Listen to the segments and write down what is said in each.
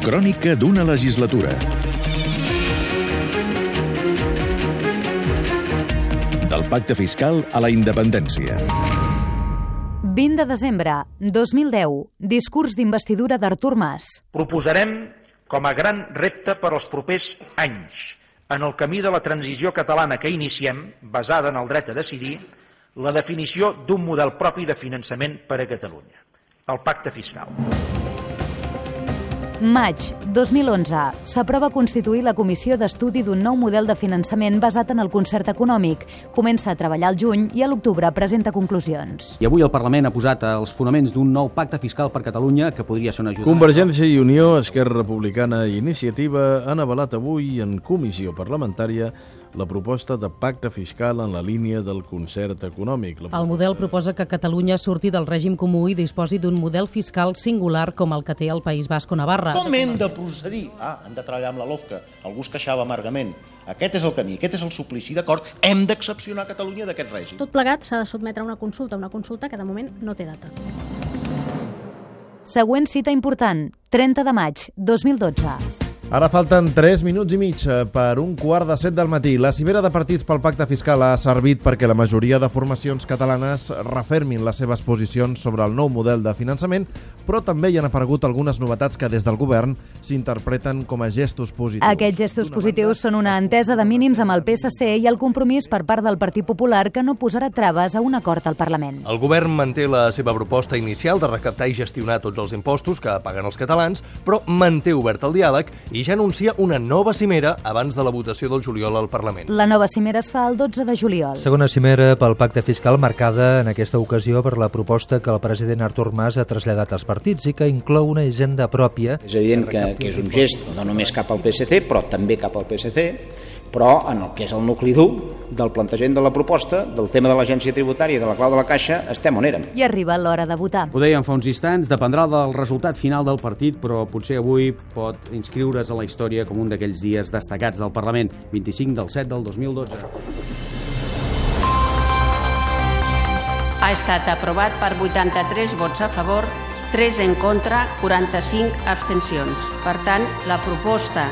Crònica d'una legislatura. Del pacte fiscal a la independència. 20 de desembre 2010. Discurs d'investidura d'Artur Mas. Proposarem com a gran repte per als propers anys en el camí de la transició catalana que iniciem, basada en el dret a decidir, la definició d'un model propi de finançament per a Catalunya, el pacte fiscal. Maig 2011. S'aprova constituir la Comissió d'Estudi d'un nou model de finançament basat en el concert econòmic. Comença a treballar al juny i a l'octubre presenta conclusions. I avui el Parlament ha posat els fonaments d'un nou pacte fiscal per Catalunya que podria ser una ajuda. Convergència i Unió, Esquerra Republicana i Iniciativa han avalat avui en comissió parlamentària la proposta de pacte fiscal en la línia del concert econòmic. El model proposa que Catalunya surti del règim comú i disposi d'un model fiscal singular com el que té el País Basc o Navarra. Com hem de procedir? Ah, hem de treballar amb la LOFCA. Algú es queixava amargament. Aquest és el camí, aquest és el suplici, d'acord? Hem d'excepcionar Catalunya d'aquest règim. Tot plegat s'ha de sotmetre a una consulta, una consulta que de moment no té data. Següent cita important, 30 de maig 2012. Ara falten 3 minuts i mig eh, per un quart de set del matí. La cimera de partits pel pacte fiscal ha servit perquè la majoria de formacions catalanes refermin les seves posicions sobre el nou model de finançament, però també hi han aparegut algunes novetats que des del govern s'interpreten com a gestos positius. Aquests gestos positius són una entesa de mínims amb el PSC i el compromís per part del Partit Popular que no posarà traves a un acord al Parlament. El govern manté la seva proposta inicial de recaptar i gestionar tots els impostos que paguen els catalans, però manté obert el diàleg i ja anuncia una nova cimera abans de la votació del juliol al Parlament. La nova cimera es fa el 12 de juliol. Segona cimera pel pacte fiscal marcada en aquesta ocasió per la proposta que el president Artur Mas ha traslladat als partits i que inclou una agenda pròpia. És evident que, que és un gest no només cap al PSC, però també cap al PSC, però en el que és el nucli dur del plantejament de la proposta, del tema de l'agència tributària i de la clau de la caixa, estem on érem. I arriba l'hora de votar. Ho dèiem fa uns instants, dependrà del resultat final del partit, però potser avui pot inscriure's a la història com un d'aquells dies destacats del Parlament, 25 del 7 del 2012. Ha estat aprovat per 83 vots a favor, 3 en contra, 45 abstencions. Per tant, la proposta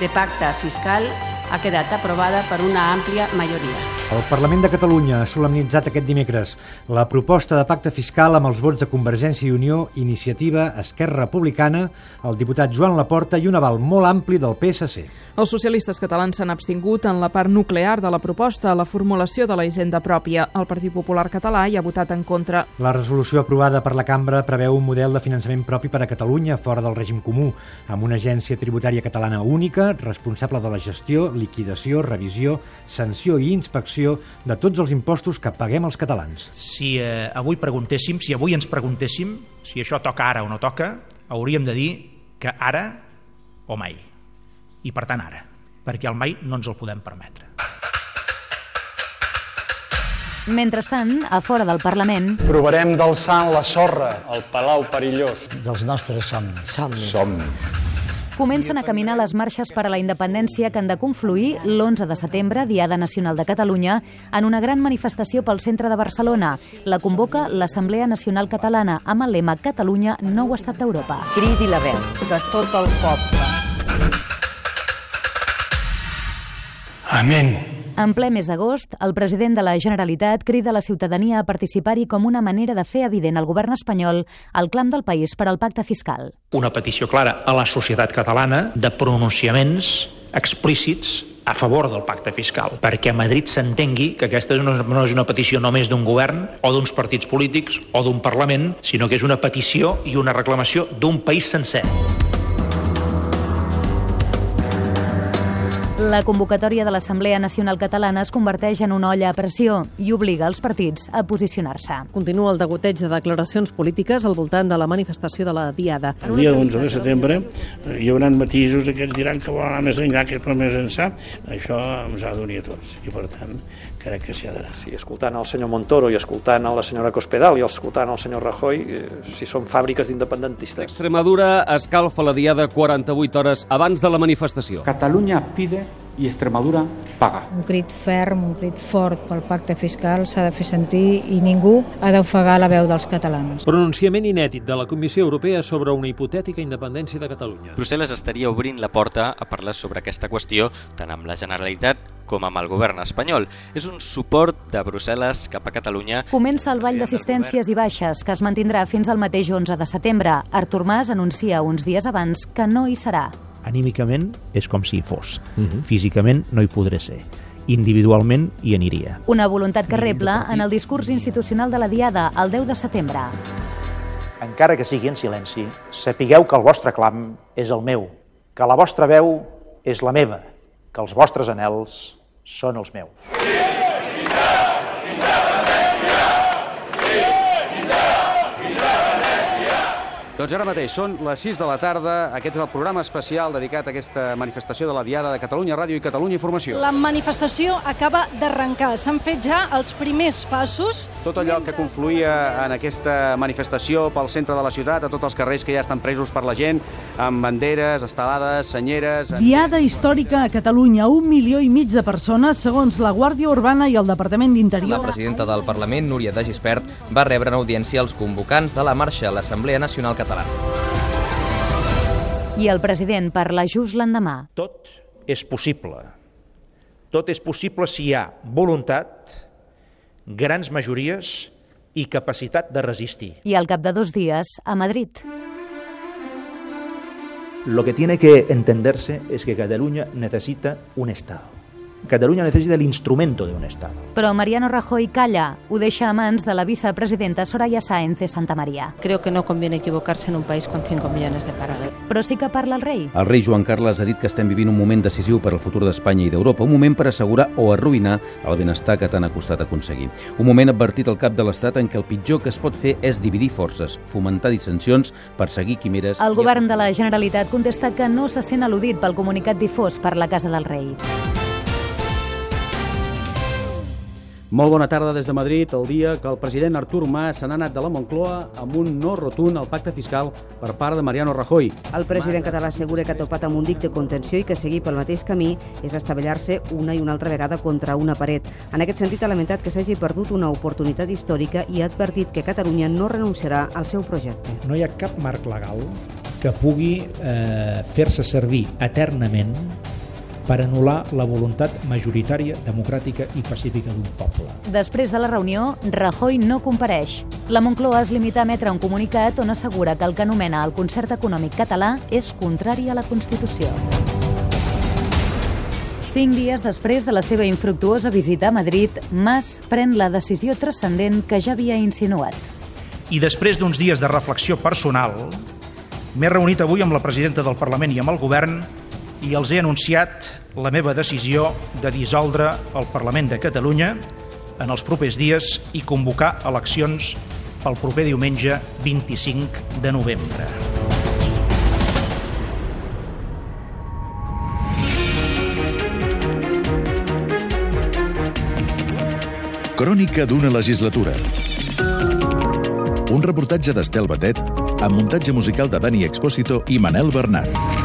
de pacte fiscal ha quedat aprovada per una àmplia majoria. El Parlament de Catalunya ha solemnitzat aquest dimecres la proposta de pacte fiscal amb els vots de Convergència i Unió, Iniciativa, Esquerra Republicana, el diputat Joan Laporta i un aval molt ampli del PSC. Els socialistes catalans s'han abstingut en la part nuclear de la proposta, la formulació de la hisenda pròpia. El Partit Popular català hi ha votat en contra. La resolució aprovada per la cambra preveu un model de finançament propi per a Catalunya fora del règim comú, amb una agència tributària catalana única, responsable de la gestió, liquidació, revisió, sanció i inspecció de tots els impostos que paguem els catalans. Si eh, avui preguntéssim, si avui ens preguntéssim si això toca ara o no toca, hauríem de dir que ara o mai i per tant ara, perquè el mai no ens el podem permetre. Mentrestant, a fora del Parlament... Provarem d'alçar la sorra. El Palau Perillós. Dels nostres somnis. Somnis. Somnis. Comencen a caminar les marxes per a la independència que han de confluir l'11 de setembre, Diada Nacional de Catalunya, en una gran manifestació pel centre de Barcelona. La convoca l'Assemblea Nacional Catalana amb el lema Catalunya, nou estat d'Europa. Cridi la veu de tot el poble. Amén. En ple mes d'agost, el president de la Generalitat crida la ciutadania a participar-hi com una manera de fer evident al govern espanyol el clam del país per al pacte fiscal. Una petició clara a la societat catalana de pronunciaments explícits a favor del pacte fiscal, perquè a Madrid s'entengui que aquesta no és una petició només d'un govern o d'uns partits polítics o d'un Parlament, sinó que és una petició i una reclamació d'un país sencer. La convocatòria de l'Assemblea Nacional Catalana es converteix en una olla a pressió i obliga els partits a posicionar-se. Continua el degoteig de declaracions polítiques al voltant de la manifestació de la Diada. El dia 11 de setembre eh, hi haurà matisos, aquests diran que volen anar més enllà, que és més ençà. Això ens ha d'unir a tots i, per tant, crec que s'hi ha d'anar. Sí, escoltant el senyor Montoro i escoltant a la senyora Cospedal i escoltant el senyor Rajoy, eh, si són fàbriques d'independentistes. Extremadura escalfa la Diada 48 hores abans de la manifestació. Catalunya pide i Extremadura paga. Un crit ferm, un crit fort pel pacte fiscal s'ha de fer sentir i ningú ha d'ofegar la veu dels catalans. Pronunciament inèdit de la Comissió Europea sobre una hipotètica independència de Catalunya. Brussel·les estaria obrint la porta a parlar sobre aquesta qüestió tant amb la Generalitat com amb el govern espanyol. És un suport de Brussel·les cap a Catalunya. Comença el ball d'assistències i baixes, que es mantindrà fins al mateix 11 de setembre. Artur Mas anuncia uns dies abans que no hi serà. Anímicament és com si hi fos. Uh -huh. Físicament no hi podré ser individualment hi aniria. Una voluntat que rebla en el discurs institucional de la Diada el 10 de setembre. Encara que sigui en silenci, sapigueu que el vostre clam és el meu, que la vostra veu és la meva, que els vostres anels són els meus. Doncs ara mateix són les 6 de la tarda. Aquest és el programa especial dedicat a aquesta manifestació de la Diada de Catalunya Ràdio i Catalunya Informació. La manifestació acaba d'arrencar. S'han fet ja els primers passos. Tot allò que confluïa en aquesta manifestació pel centre de la ciutat, a tots els carrers que ja estan presos per la gent, amb banderes, estelades, senyeres... Diada històrica a Catalunya. Un milió i mig de persones, segons la Guàrdia Urbana i el Departament d'Interior. La presidenta del Parlament, Núria de Gispert, va rebre en audiència els convocants de la marxa a l'Assemblea Nacional Catalana català. I el president parla just l'endemà. Tot és possible. Tot és possible si hi ha voluntat, grans majories i capacitat de resistir. I al cap de dos dies, a Madrid. Lo que tiene que entenderse es que Cataluña necesita un Estado. Cataluña necesita el instrumento de un Estado. Mariano Rajoy calla, ho deixa a mans de la vicepresidenta Soraya Sáenz de Santa María. Creo que no conviene equivocarse en un país con 5 millones de parados. Però sí que parla el rei. El rei Joan Carles ha dit que estem vivint un moment decisiu per al futur d'Espanya i d'Europa, un moment per assegurar o arruïnar el benestar que tant ha costat aconseguir. Un moment advertit al cap de l'Estat en què el pitjor que es pot fer és dividir forces, fomentar dissensions, perseguir quimeres... El govern de la Generalitat contesta que no se sent al·ludit pel comunicat difós per la Casa del Rei. Molt bona tarda des de Madrid, el dia que el president Artur Mas se n'ha anat de la Moncloa amb un no rotund al pacte fiscal per part de Mariano Rajoy. El president català assegura que ha topat amb un dic de contenció i que seguir pel mateix camí és estavellar-se una i una altra vegada contra una paret. En aquest sentit ha lamentat que s'hagi perdut una oportunitat històrica i ha advertit que Catalunya no renunciarà al seu projecte. No hi ha cap marc legal que pugui eh, fer-se servir eternament per anul·lar la voluntat majoritària, democràtica i pacífica d'un poble. Després de la reunió, Rajoy no compareix. La Moncloa es limita a emetre un comunicat on assegura que el que anomena el concert econòmic català és contrari a la Constitució. Cinc dies després de la seva infructuosa visita a Madrid, Mas pren la decisió transcendent que ja havia insinuat. I després d'uns dies de reflexió personal, m'he reunit avui amb la presidenta del Parlament i amb el govern i els he anunciat la meva decisió de dissoldre el Parlament de Catalunya en els propers dies i convocar eleccions pel proper diumenge 25 de novembre. Crònica d'una legislatura. Un reportatge d'Estel Batet amb muntatge musical de Dani Expósito i Manel Bernat.